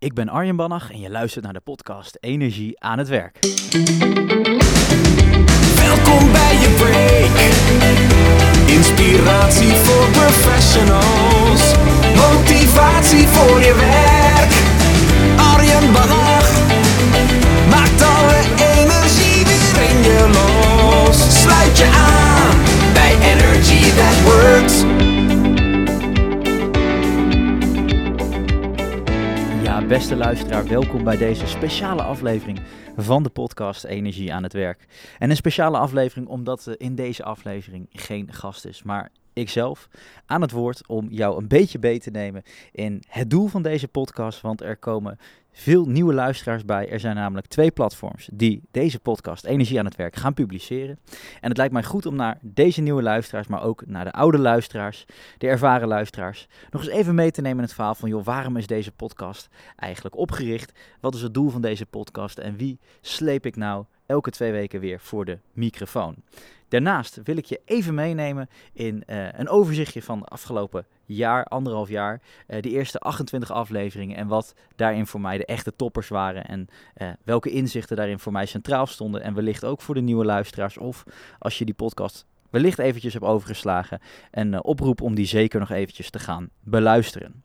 Ik ben Arjen Bannach en je luistert naar de podcast Energie aan het werk. Welkom bij je break. Inspiratie voor professionals. Motivatie voor je werk. Arjen Bannach maakt alle energie weer in je los. Sluit je aan beste luisteraar, welkom bij deze speciale aflevering van de podcast Energie aan het werk. En een speciale aflevering omdat in deze aflevering geen gast is, maar ikzelf aan het woord om jou een beetje beter te nemen in het doel van deze podcast. Want er komen veel nieuwe luisteraars bij. Er zijn namelijk twee platforms die deze podcast Energie aan het werk gaan publiceren. En het lijkt mij goed om naar deze nieuwe luisteraars, maar ook naar de oude luisteraars, de ervaren luisteraars, nog eens even mee te nemen in het verhaal van, joh, waarom is deze podcast eigenlijk opgericht? Wat is het doel van deze podcast en wie sleep ik nou elke twee weken weer voor de microfoon? Daarnaast wil ik je even meenemen in eh, een overzichtje van de afgelopen jaar, anderhalf jaar. eh de eerste 28 afleveringen en wat daarin voor mij de echte toppers waren. En eh, welke inzichten daarin voor mij centraal stonden. En wellicht ook voor de nieuwe luisteraars. Of als je die podcast wellicht eventjes hebt overgeslagen. Een oproep om die zeker nog eventjes te gaan beluisteren.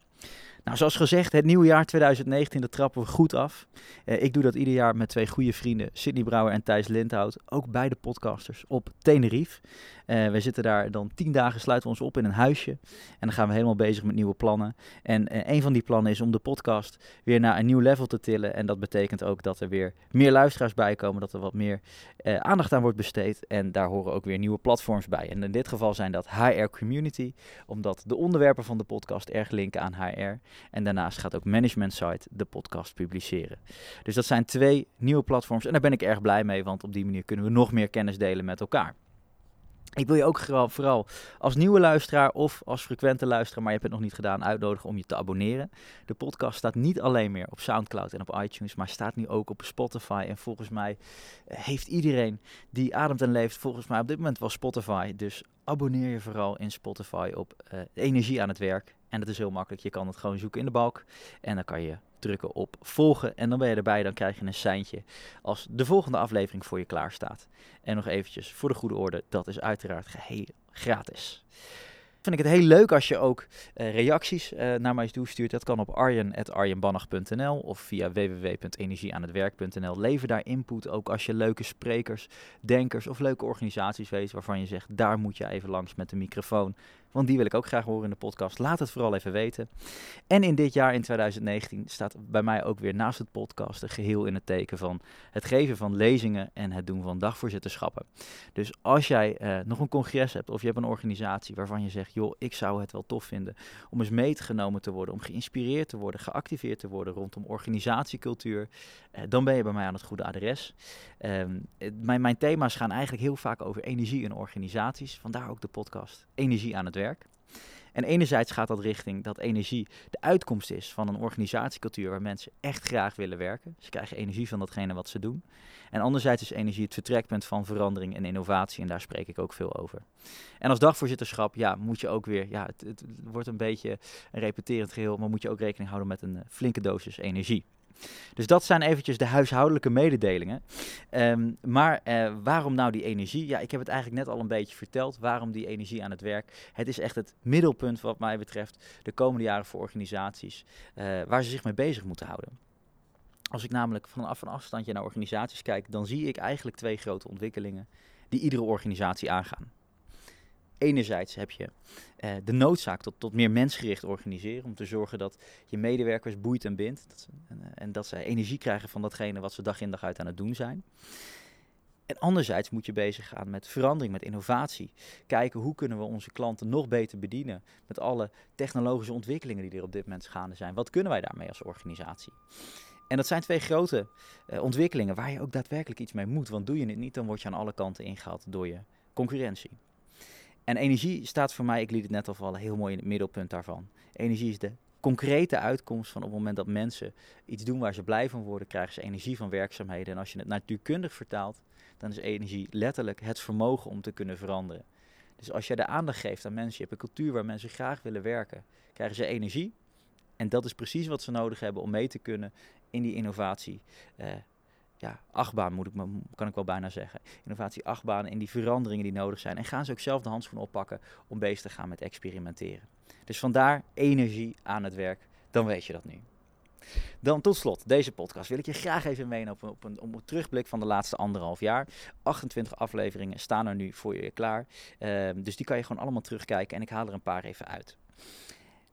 Nou, zoals gezegd, het nieuwe jaar 2019, dat trappen we goed af. Eh, ik doe dat ieder jaar met twee goede vrienden, Sidney Brouwer en Thijs Lindhout. Ook beide podcasters op Tenerife. Eh, we zitten daar dan tien dagen, sluiten we ons op in een huisje. En dan gaan we helemaal bezig met nieuwe plannen. En eh, een van die plannen is om de podcast weer naar een nieuw level te tillen. En dat betekent ook dat er weer meer luisteraars bij komen, dat er wat meer eh, aandacht aan wordt besteed. En daar horen ook weer nieuwe platforms bij. En in dit geval zijn dat HR Community, omdat de onderwerpen van de podcast erg linken aan HR. En daarnaast gaat ook Management Site de podcast publiceren. Dus dat zijn twee nieuwe platforms en daar ben ik erg blij mee, want op die manier kunnen we nog meer kennis delen met elkaar. Ik wil je ook vooral als nieuwe luisteraar of als frequente luisteraar, maar je hebt het nog niet gedaan, uitnodigen om je te abonneren. De podcast staat niet alleen meer op SoundCloud en op iTunes, maar staat nu ook op Spotify. En volgens mij eh, heeft iedereen die ademt en leeft, volgens mij op dit moment wel Spotify. Dus abonneer je vooral in Spotify op eh, Energie aan het werk. En dat is heel makkelijk. Je kan het gewoon zoeken in de balk. En dan kan je drukken op volgen. En dan ben je erbij. Dan krijg je een seintje als de volgende aflevering voor je klaar staat. En nog eventjes voor de goede orde. Dat is uiteraard geheel gratis. Vind ik het heel leuk als je ook eh, reacties eh, naar mij toestuurt. Dat kan op arjen.arjenbannach.nl of via www.energieaanhetwerk.nl. Lever daar input ook als je leuke sprekers, denkers of leuke organisaties weet waarvan je zegt, daar moet je even langs met de microfoon. Want die wil ik ook graag horen in de podcast. Laat het vooral even weten. En in dit jaar, in 2019, staat bij mij ook weer naast het podcasten geheel in het teken van het geven van lezingen en het doen van dagvoorzitterschappen. Dus als jij eh, nog een congres hebt of je hebt een organisatie waarvan je zegt, joh, ik zou het wel tof vinden om eens meegenomen te worden, om geïnspireerd te worden, geactiveerd te worden rondom organisatiecultuur, eh, dan ben je bij mij aan het goede adres. Ehm, mijn, mijn thema's gaan eigenlijk heel vaak over energie in organisaties, vandaar ook de podcast Energie aan het werk. En enerzijds gaat dat richting dat energie de uitkomst is van een organisatiecultuur waar mensen echt graag willen werken. Ze krijgen energie van datgene wat ze doen. En anderzijds is energie het vertrekpunt van verandering en innovatie en daar spreek ik ook veel over. En als dagvoorzitterschap, ja, moet je ook weer, ja, het, het wordt een beetje een repeterend geheel, maar moet je ook rekening houden met een eh, flinke dosis energie. Dus dat zijn eventjes de huishoudelijke mededelingen. Ehm, maar eh, waarom nou die energie? Ja, ik heb het eigenlijk net al een beetje verteld. Waarom die energie aan het werk? Het is echt het middelpunt wat mij betreft de komende jaren voor organisaties eh, waar ze zich mee bezig moeten houden. Als ik namelijk vanaf een afstandje naar organisaties kijk, dan zie ik eigenlijk twee grote ontwikkelingen die iedere organisatie aangaan. Enerzijds heb je eh, de noodzaak tot, tot meer mensgericht organiseren, om te zorgen dat je medewerkers boeit en bindt ze, en, eh, en dat zij energie krijgen van datgene wat ze dag in dag uit aan het doen zijn. En anderzijds moet je bezig gaan met verandering, met innovatie. Kijken hoe kunnen we onze klanten nog beter bedienen met alle technologische ontwikkelingen die er op dit moment gaande zijn. Wat kunnen wij daarmee als organisatie? En dat zijn twee grote eh, ontwikkelingen waar je ook daadwerkelijk iets mee moet. Want doe je het niet, dan word je aan alle kanten ingehaald door je concurrentie. En energie staat voor mij, ik liet het net al vallen, heel mooi in het middelpunt daarvan. Energie is de concrete uitkomst van op het moment dat mensen iets doen waar ze blij van worden, krijgen ze energie van werkzaamheden. En als je het natuurkundig vertaalt, dan is energie letterlijk het vermogen om te kunnen veranderen. Dus als je de aandacht geeft aan mensen, je hebt een cultuur waar mensen graag willen werken, krijgen ze energie En dat is precies wat ze nodig hebben om mee te kunnen in die innovatie. Uh, ja, achtbaan moet ik, kan ik wel bijna zeggen. Innovatie achtbaan in die veranderingen die nodig zijn. En gaan ze ook zelf de handschoen oppakken om bezig te gaan met experimenteren. Dus vandaar energie aan het werk. Dan weet je dat nu. Dan tot slot, deze podcast wil ik je graag even meenemen op een, op een, terugblik van de laatste anderhalf jaar. 28 afleveringen staan er nu voor je klaar. Ehm, dus die kan je gewoon allemaal terugkijken en ik haal er een paar even uit.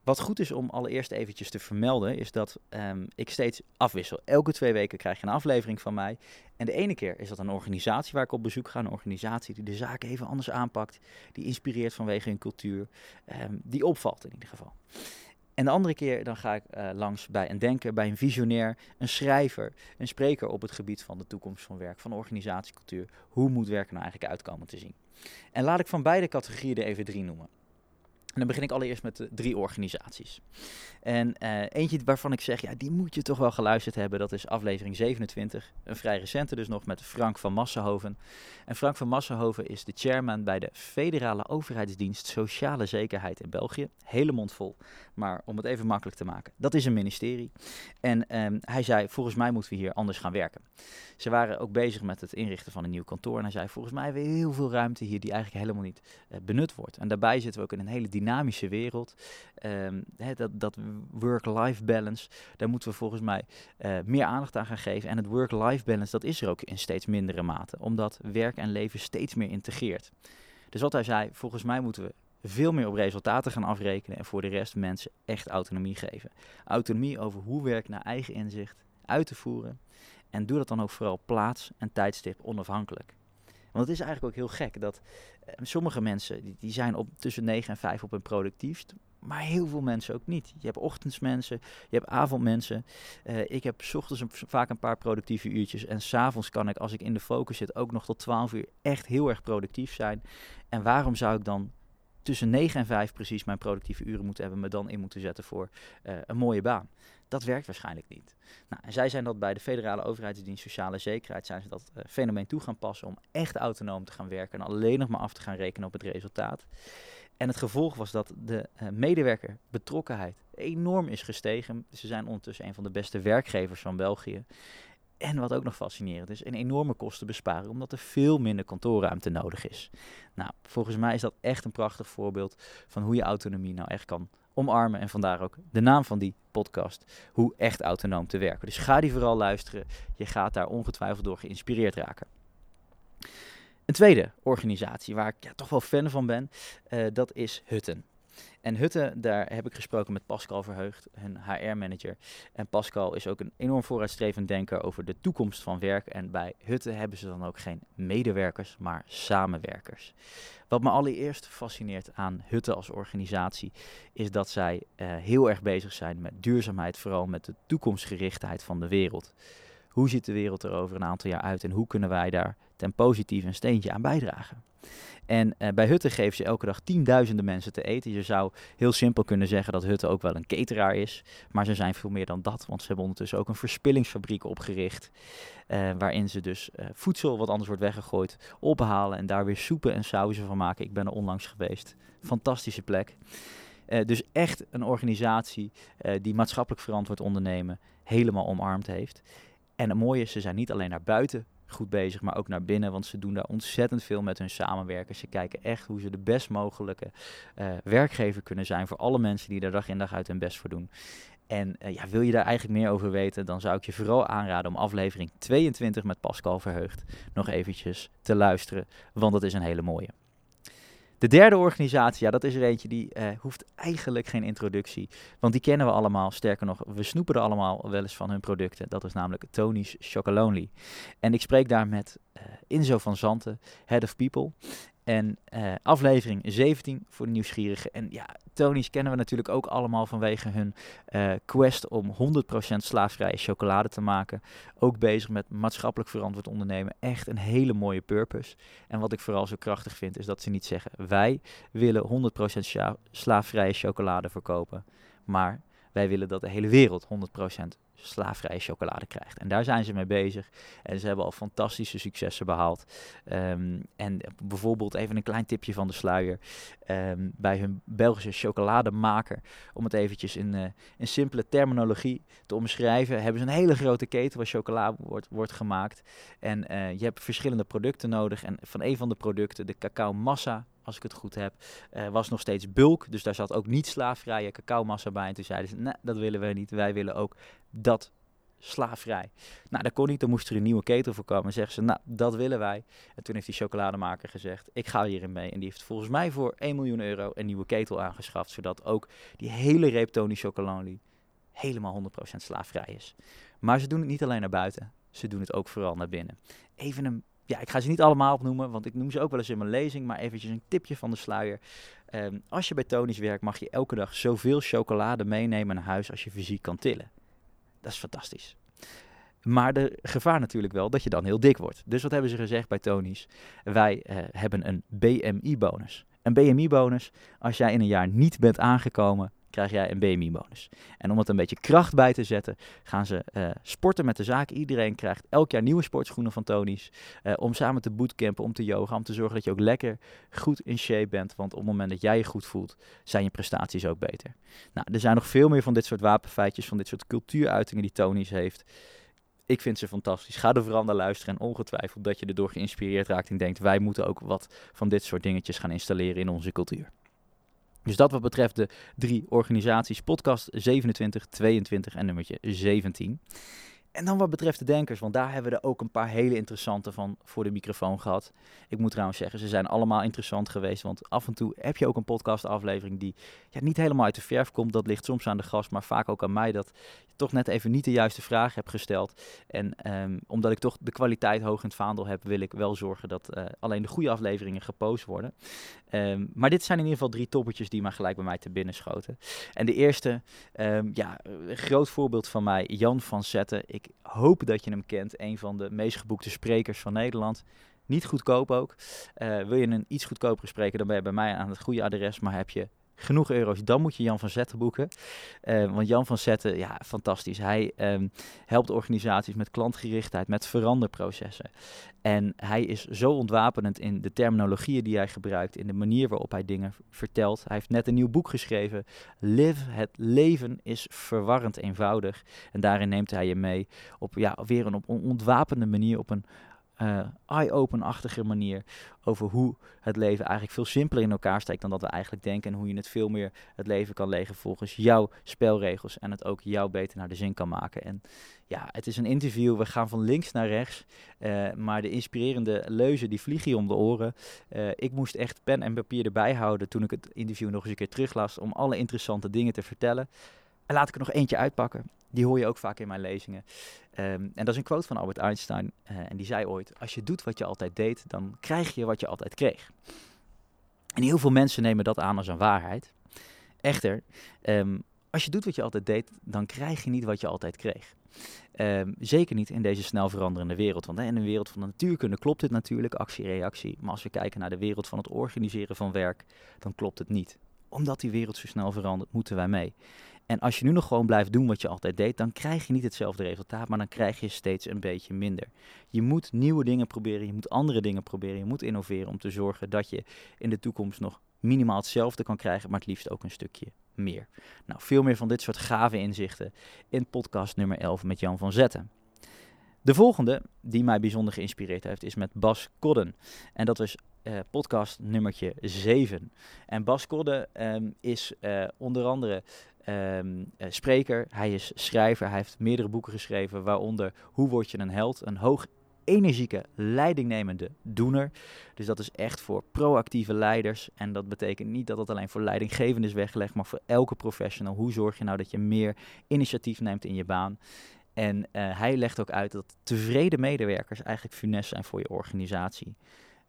Wat goed is om allereerst eventjes te vermelden, is dat um, ik steeds afwissel. Elke twee weken krijg je een aflevering van mij. En de ene keer is dat een organisatie waar ik op bezoek ga. Een organisatie die de zaken even anders aanpakt. Die inspireert vanwege hun cultuur. Um, die opvalt in ieder geval. En de andere keer dan ga ik uh, langs bij een denker, bij een visionair, een schrijver, een spreker op het gebied van de toekomst van werk, van organisatiecultuur. Hoe moet werken nou eigenlijk uitkomen te zien? En laat ik van beide categorieën er even drie noemen. En dan begin ik allereerst met de drie organisaties. En uh, eentje waarvan ik zeg, ja, die moet je toch wel geluisterd hebben. Dat is aflevering 27, een vrij recente dus nog, met Frank van Massenhoven. En Frank van Massenhoven is de chairman bij de Federale Overheidsdienst Sociale Zekerheid in België. Hele mond vol, maar om het even makkelijk te maken. Dat is een ministerie. En um, hij zei, volgens mij moeten we hier anders gaan werken. Ze waren ook bezig met het inrichten van een nieuw kantoor. En hij zei, volgens mij hebben we heel veel ruimte hier die eigenlijk helemaal niet uh, benut wordt. En daarbij zitten we ook in een hele dynamische wereld. Hè, dat, dat work-life balance, daar moeten we volgens mij uh, meer aandacht aan gaan geven. En het work-life balance, dat is er ook in steeds mindere mate, omdat werk en leven steeds meer integreert. Dus wat hij zei, volgens mij moeten we veel meer op resultaten gaan afrekenen en voor de rest mensen echt autonomie geven. Autonomie over hoe werk naar eigen inzicht uit te voeren. En doe dat dan ook vooral plaats en tijdstip onafhankelijk. Want het is eigenlijk ook heel gek dat uh, sommige mensen die, die zijn op tussen 9 en 5 op hun productiefst, maar heel veel mensen ook niet. Je hebt ochtendsmensen, je hebt avondmensen. Uh, ik heb ochtends vaak een paar productieve uurtjes. En s'avonds kan ik, als ik in de focus zit, ook nog tot 12 uur echt heel erg productief zijn. En waarom zou ik dan tussen 9 en 5 precies mijn productieve uren moeten hebben, me dan in moeten zetten voor uh, een mooie baan? Dat werkt waarschijnlijk niet. Nou, en zij zijn dat bij de Federale Overheidsdienst Sociale Zekerheid, zijn ze dat uh, fenomeen toe gaan passen om echt autonoom te gaan werken en alleen nog maar af te gaan rekenen op het resultaat. En het gevolg was dat de uh, medewerker betrokkenheid enorm is gestegen. Ze zijn ondertussen een van de beste werkgevers van België. En wat ook nog fascinerend is, een enorme kostenbesparing, omdat er veel minder kantoorruimte nodig is. Nou, volgens mij is dat echt een prachtig voorbeeld van hoe je autonomie nou echt kan omarmen. En vandaar ook de naam van die podcast, hoe echt autonoom te werken. Dus ga die vooral luisteren. Je gaat daar ongetwijfeld door geïnspireerd raken. Een tweede organisatie waar ik ja, toch wel fan van ben, uh, dat is Hutten. En Hutten, daar heb ik gesproken met Pascal Verheugd, hun HR-manager. En Pascal is ook een enorm vooruitstrevend denker over de toekomst van werk. En bij Hutten hebben ze dan ook geen medewerkers, maar samenwerkers. Wat me allereerst fascineert aan Hutten als organisatie, is dat zij uh, heel erg bezig zijn met duurzaamheid, vooral met de toekomstgerichtheid van de wereld. Hoe ziet de wereld er over een aantal jaar uit en hoe kunnen wij daar ten positieve een steentje aan bijdragen? En uh, bij Hutten geven ze elke dag tienduizenden mensen te eten. Je zou heel simpel kunnen zeggen dat Hutten ook wel een cateraar is. Maar ze zijn veel meer dan dat, want ze hebben ondertussen ook een verspillingsfabriek opgericht. Uh, waarin ze dus uh, voedsel wat anders wordt weggegooid ophalen en daar weer soepen en sauzen van maken. Ik ben er onlangs geweest. Fantastische plek. Dus echt een organisatie die maatschappelijk verantwoord ondernemen helemaal omarmd heeft. En het mooie is, ze zijn niet alleen naar buiten goed bezig, maar ook naar binnen. Want ze doen daar ontzettend veel met hun samenwerkers. Ze kijken echt hoe ze de best mogelijke uh, werkgever kunnen zijn voor alle mensen die er dag in dag uit hun best voor doen. En uh, ja, wil je daar eigenlijk meer over weten, dan zou ik je vooral aanraden om aflevering 22 met Pascal Verheugd nog eventjes te luisteren, want dat is een hele mooie. De derde organisatie, ja, dat is er eentje die uh, hoeft eigenlijk geen introductie. Want die kennen we allemaal. Sterker nog, we snoepen er allemaal wel eens van hun producten. Dat is namelijk Tony's Chocolonely. En ik spreek daar met Inzo van Zanten, Head of People. En uh, aflevering 17 voor de nieuwsgierigen. En ja, Tony's kennen we natuurlijk ook allemaal vanwege hun uh, quest om 100% slaafvrije chocolade te maken. Ook bezig met maatschappelijk verantwoord ondernemen. Echt een hele mooie purpose. En wat ik vooral zo krachtig vind, is dat ze niet zeggen: wij willen 100% slaafvrije chocolade verkopen. Maar wij willen dat de hele wereld 100% slaafvrije chocolade krijgt. En daar zijn ze mee bezig. En ze hebben al fantastische successen behaald. Ehm, en bijvoorbeeld even een klein tipje van de sluier. Ehm, bij hun Belgische chocolademaker, om het eventjes in, uh, in simpele terminologie te omschrijven, hebben ze een hele grote keten waar chocola wordt, wordt gemaakt. En uh, je hebt verschillende producten nodig. En van een van de producten, de cacao massa, als ik het goed heb, uh, was nog steeds bulk. Dus daar zat ook niet slaafvrije cacaomassa bij. En toen zeiden ze, nee, dat willen we niet. Wij willen ook dat slaafvrij. Nou, dat kon niet. Dan moest er een nieuwe ketel voor komen. En zeggen ze, nou, dat willen wij. En toen heeft die chocolademaker gezegd, ik ga hierin mee. En die heeft volgens mij voor 1 miljoen euro een nieuwe ketel aangeschaft. Zodat ook die hele reep Tony helemaal 100% slaafvrij is. Maar ze doen het niet alleen naar buiten. Ze doen het ook vooral naar binnen. Even een ja, ik ga ze niet allemaal opnoemen, want ik noem ze ook wel eens in mijn lezing, maar eventjes een tipje van de sluier. Ehm, als je bij Tony's werkt, mag je elke dag zoveel chocolade meenemen naar huis als je fysiek kan tillen. Dat is fantastisch. Maar de gevaar natuurlijk wel dat je dan heel dik wordt. Dus wat hebben ze gezegd bij Tony's? Wij uh, hebben een BMI-bonus. Een BMI-bonus, als jij in een jaar niet bent aangekomen krijg jij een BMI-bonus. En om het een beetje kracht bij te zetten, gaan ze uh, sporten met de zaak. Iedereen krijgt elk jaar nieuwe sportschoenen van Tony's. Uh, om samen te bootcampen, om te yoga, om te zorgen dat je ook lekker goed in shape bent. Want op het moment dat jij je goed voelt, zijn je prestaties ook beter. Nou, er zijn nog veel meer van dit soort wapenfeitjes, van dit soort cultuuruitingen die Tony's heeft. Ik vind ze fantastisch. Ga er vooral naar luisteren en ongetwijfeld dat je erdoor geïnspireerd raakt en denkt, wij moeten ook wat van dit soort dingetjes gaan installeren in onze cultuur. Dus dat wat betreft de drie organisaties, podcast 27, 22 en nummertje 17. En dan wat betreft de denkers, want daar hebben we er ook een paar hele interessante van voor de microfoon gehad. Ik moet trouwens zeggen, ze zijn allemaal interessant geweest, want af en toe heb je ook een podcastaflevering die ja, niet helemaal uit de verf komt. Dat ligt soms aan de gast, maar vaak ook aan mij dat je toch net even niet de juiste vraag hebt gesteld. En um, omdat ik toch de kwaliteit hoog in het vaandel heb, wil ik wel zorgen dat uh, alleen de goede afleveringen gepost worden. Um, maar dit zijn in ieder geval drie toppertjes die maar gelijk bij mij te binnen schoten. En de eerste, um, ja, groot voorbeeld van mij, Jan van Zetten. Ik hoop dat je hem kent, een van de meest geboekte sprekers van Nederland. Niet goedkoop ook. Uh, wil je een iets goedkopere spreker, dan ben je bij mij aan het goede adres. Maar heb je genoeg euro's, dan moet je Jan van Zetten boeken. Uh, want Jan van Zetten, ja, fantastisch. Hij um, helpt organisaties met klantgerichtheid, met veranderprocessen. En hij is zo ontwapenend in de terminologieën die hij gebruikt, in de manier waarop hij dingen vertelt. Hij heeft net een nieuw boek geschreven, Live, het leven is verwarrend eenvoudig. En daarin neemt hij je mee op ja, weer een op een ontwapende manier, op een uh, eye-open-achtige manier over hoe het leven eigenlijk veel simpeler in elkaar steekt dan dat we eigenlijk denken. En hoe je het veel meer het leven kan leggen volgens jouw spelregels en het ook jou beter naar de zin kan maken. En ja, het is een interview, we gaan van links naar rechts, uh, maar de inspirerende leuzen die vliegen je om de oren. Uh, ik moest echt pen en papier erbij houden toen ik het interview nog eens een keer teruglas om alle interessante dingen te vertellen. En laat ik er nog eentje uitpakken. Die hoor je ook vaak in mijn lezingen. Um, en dat is een quote van Albert Einstein. Uh, en die zei ooit: Als je doet wat je altijd deed, dan krijg je wat je altijd kreeg. En heel veel mensen nemen dat aan als een waarheid. Echter, um, als je doet wat je altijd deed, dan krijg je niet wat je altijd kreeg. Um, zeker niet in deze snel veranderende wereld. Want hè, in een wereld van de natuurkunde klopt dit natuurlijk, actie-reactie. Maar als we kijken naar de wereld van het organiseren van werk, dan klopt het niet. Omdat die wereld zo snel verandert, moeten wij mee. En als je nu nog gewoon blijft doen wat je altijd deed, dan krijg je niet hetzelfde resultaat, maar dan krijg je steeds een beetje minder. Je moet nieuwe dingen proberen, je moet andere dingen proberen, je moet innoveren om te zorgen dat je in de toekomst nog minimaal hetzelfde kan krijgen, maar het liefst ook een stukje meer. Nou, veel meer van dit soort gave inzichten in podcast nummer 11 met Jan van Zetten. De volgende, die mij bijzonder geïnspireerd heeft, is met Bas Kodden. En dat is uh, podcast nummertje 7. En Bas Kodden um, is uh, onder andere um, spreker, hij is schrijver, hij heeft meerdere boeken geschreven, waaronder Hoe word je een held? Een hoog energieke, leidingnemende doener. Dus dat is echt voor proactieve leiders. En dat betekent niet dat het alleen voor leidinggevenden is weggelegd, maar voor elke professional. Hoe zorg je nou dat je meer initiatief neemt in je baan? En uh, hij legt ook uit dat tevreden medewerkers eigenlijk funest zijn voor je organisatie.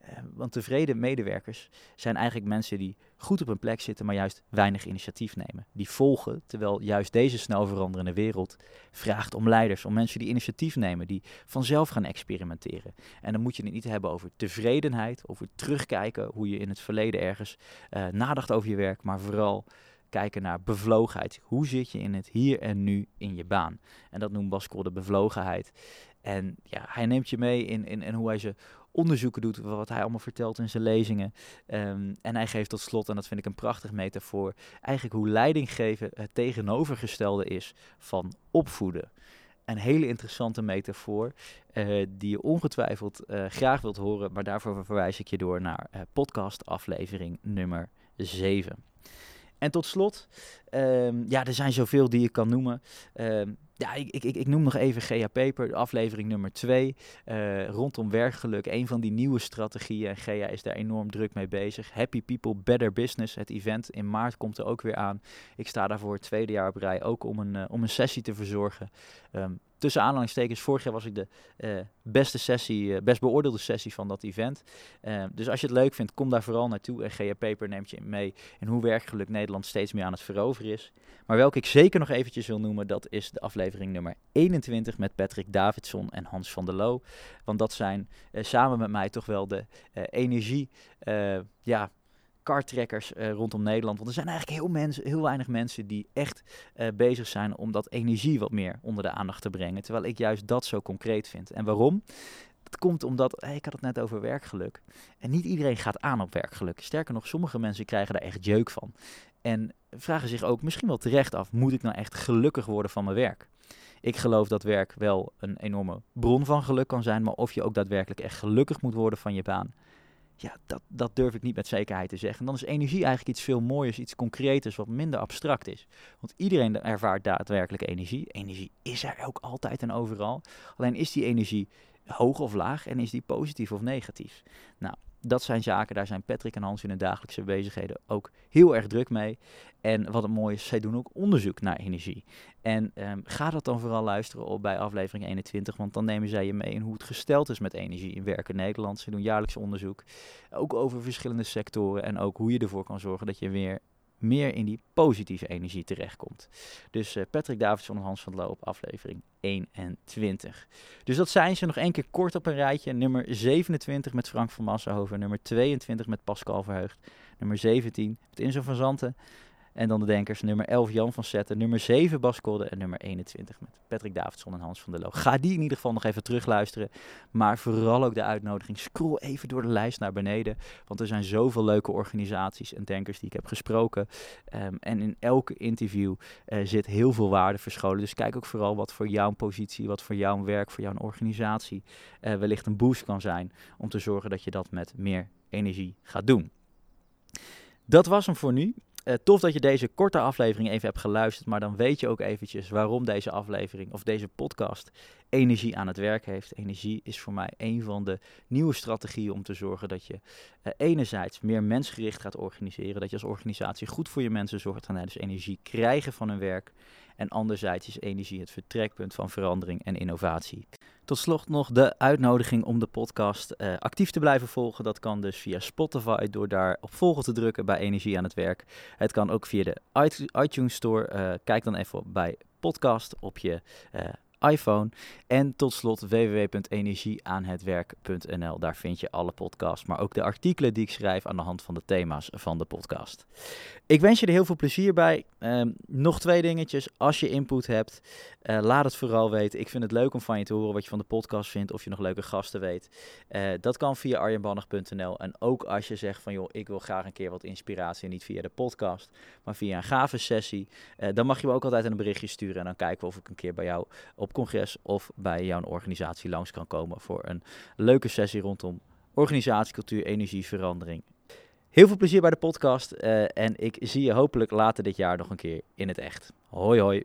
Uh, want tevreden medewerkers zijn eigenlijk mensen die goed op een plek zitten, maar juist weinig initiatief nemen. Die volgen, terwijl juist deze snel veranderende wereld vraagt om leiders, om mensen die initiatief nemen, die vanzelf gaan experimenteren. En dan moet je het niet hebben over tevredenheid, over terugkijken, hoe je in het verleden ergens uh, nadacht over je werk, maar vooral kijken naar bevlogenheid. Hoe zit je in het hier en nu in je baan? En dat noemt Baskel de bevlogenheid. En ja, hij neemt je mee in, in, in hoe hij ze onderzoeken doet, wat hij allemaal vertelt in zijn lezingen. Ehm, en hij geeft tot slot, en dat vind ik een prachtig metafoor, eigenlijk hoe leiding geven het tegenovergestelde is van opvoeden. Een hele interessante metafoor, uh, die je ongetwijfeld uh, graag wilt horen, maar daarvoor verwijs ik je door naar uh, podcast aflevering nummer 7. En tot slot, um, ja, er zijn zoveel die je kan noemen. Um, ja, ik, ik, ik noem nog even GA Paper, aflevering nummer 2, uh, rondom werkgeluk. Een van die nieuwe strategieën en GA is daar enorm druk mee bezig. Happy People, Better Business, het event in maart komt er ook weer aan. Ik sta daarvoor het tweede jaar op rij ook om een, uh, om een sessie te verzorgen. Um, tussen aanhalingstekens, vorig jaar was ik de uh, beste sessie, uh, best beoordeelde sessie van dat event. Uh, dus als je het leuk vindt, kom daar vooral naartoe. En GA Paper neemt je mee in hoe werkgeluk Nederland steeds meer aan het veroveren is. Maar welke ik zeker nog eventjes wil noemen, dat is de aflevering nummer 21 met Patrick Davidson en Hans van der Loo. Want dat zijn samen met mij toch wel de energie, ja, kartrekkers uh, rondom Nederland. Want er zijn eigenlijk heel, heel weinig mensen die echt uh, bezig zijn om dat energie wat meer onder de aandacht te brengen. Terwijl ik juist dat zo concreet vind. En waarom? Dat komt omdat, hey, ik had het net over werkgeluk. En niet iedereen gaat aan op werkgeluk. Sterker nog, sommige mensen krijgen daar echt jeuk van. En vragen zich ook misschien wel terecht af, moet ik nou echt gelukkig worden van mijn werk? Ik geloof dat werk wel een enorme bron van geluk kan zijn, maar of je ook daadwerkelijk echt gelukkig moet worden van je baan, ja, dat, dat durf ik niet met zekerheid te zeggen. En dan is energie eigenlijk iets veel mooiers, iets concreters, wat minder abstract is. Want iedereen ervaart daadwerkelijk energie. Energie is er ook altijd en overal. Alleen is die energie hoog of laag en is die positief of negatief? Nou, dat zijn zaken, daar zijn Patrick en Hans in hun dagelijkse bezigheden ook heel erg druk mee. En wat het mooie is, zij doen ook onderzoek naar energie. En um, ga dat dan vooral luisteren op bij aflevering 21, want dan nemen zij je mee in hoe het gesteld is met energie in werken Nederland. Ze doen jaarlijks onderzoek, ook over verschillende sectoren en ook hoe je ervoor kan zorgen dat je weer meer in die positieve energie terechtkomt. Dus uh, Patrick Davidson en Hans van der Loop, aflevering 21. Dus dat zijn ze nog één keer kort op een rijtje. Nummer 27 met Frank van Massenhoven, nummer 22 met Pascal Verheugd, nummer 17 met Inzo van Zanten, en dan de denkers nummer 11 Jan van Zetten, nummer 7 Bas Kolde en nummer 21 met Patrick Davidson en Hans van der Loo. Ga die in ieder geval nog even terugluisteren. Maar vooral ook de uitnodiging. Scroll even door de lijst naar beneden. Want er zijn zoveel leuke organisaties en denkers die ik heb gesproken. Um, en in elke interview uh, zit heel veel waarde verscholen. Dus kijk ook vooral wat voor jouw positie, wat voor jouw werk, voor jouw organisatie uh, wellicht een boost kan zijn. Om te zorgen dat je dat met meer energie gaat doen. Dat was hem voor nu. Uh, tof dat je deze korte aflevering even hebt geluisterd, maar dan weet je ook eventjes waarom deze aflevering of deze podcast energie aan het werk heeft. Energie is voor mij een van de nieuwe strategieën om te zorgen dat je uh, enerzijds meer mensgericht gaat organiseren, dat je als organisatie goed voor je mensen zorgt en dus energie krijgen van hun werk. En anderzijds is energie het vertrekpunt van verandering en innovatie. Tot slot nog de uitnodiging om de podcast uh, actief te blijven volgen. Dat kan dus via Spotify door daar op volgen te drukken bij Energie aan het Werk. Het kan ook via de iTunes Store. Uh, kijk dan even bij podcast op je uh, iPhone. En tot slot www.energieaanhetwerk.nl. Daar vind je alle podcasts, maar ook de artikelen die ik schrijf aan de hand van de thema's van de podcast. Ik wens je er heel veel plezier bij. Um, nog twee dingetjes. Als je input hebt, uh, laat het vooral weten. Ik vind het leuk om van je te horen wat je van de podcast vindt, of je nog leuke gasten weet. Uh, dat kan via arjenbannig.nl. En ook als je zegt van joh, ik wil graag een keer wat inspiratie, niet via de podcast, maar via een gave sessie. Uh, dan mag je me ook altijd een berichtje sturen en dan kijken we of ik een keer bij jou op congres of bij jouw organisatie langs kan komen voor een leuke sessie rondom organisatie, cultuur, energie, verandering. Heel veel plezier bij de podcast uh, en ik zie je hopelijk later dit jaar nog een keer in het echt. Hoi hoi.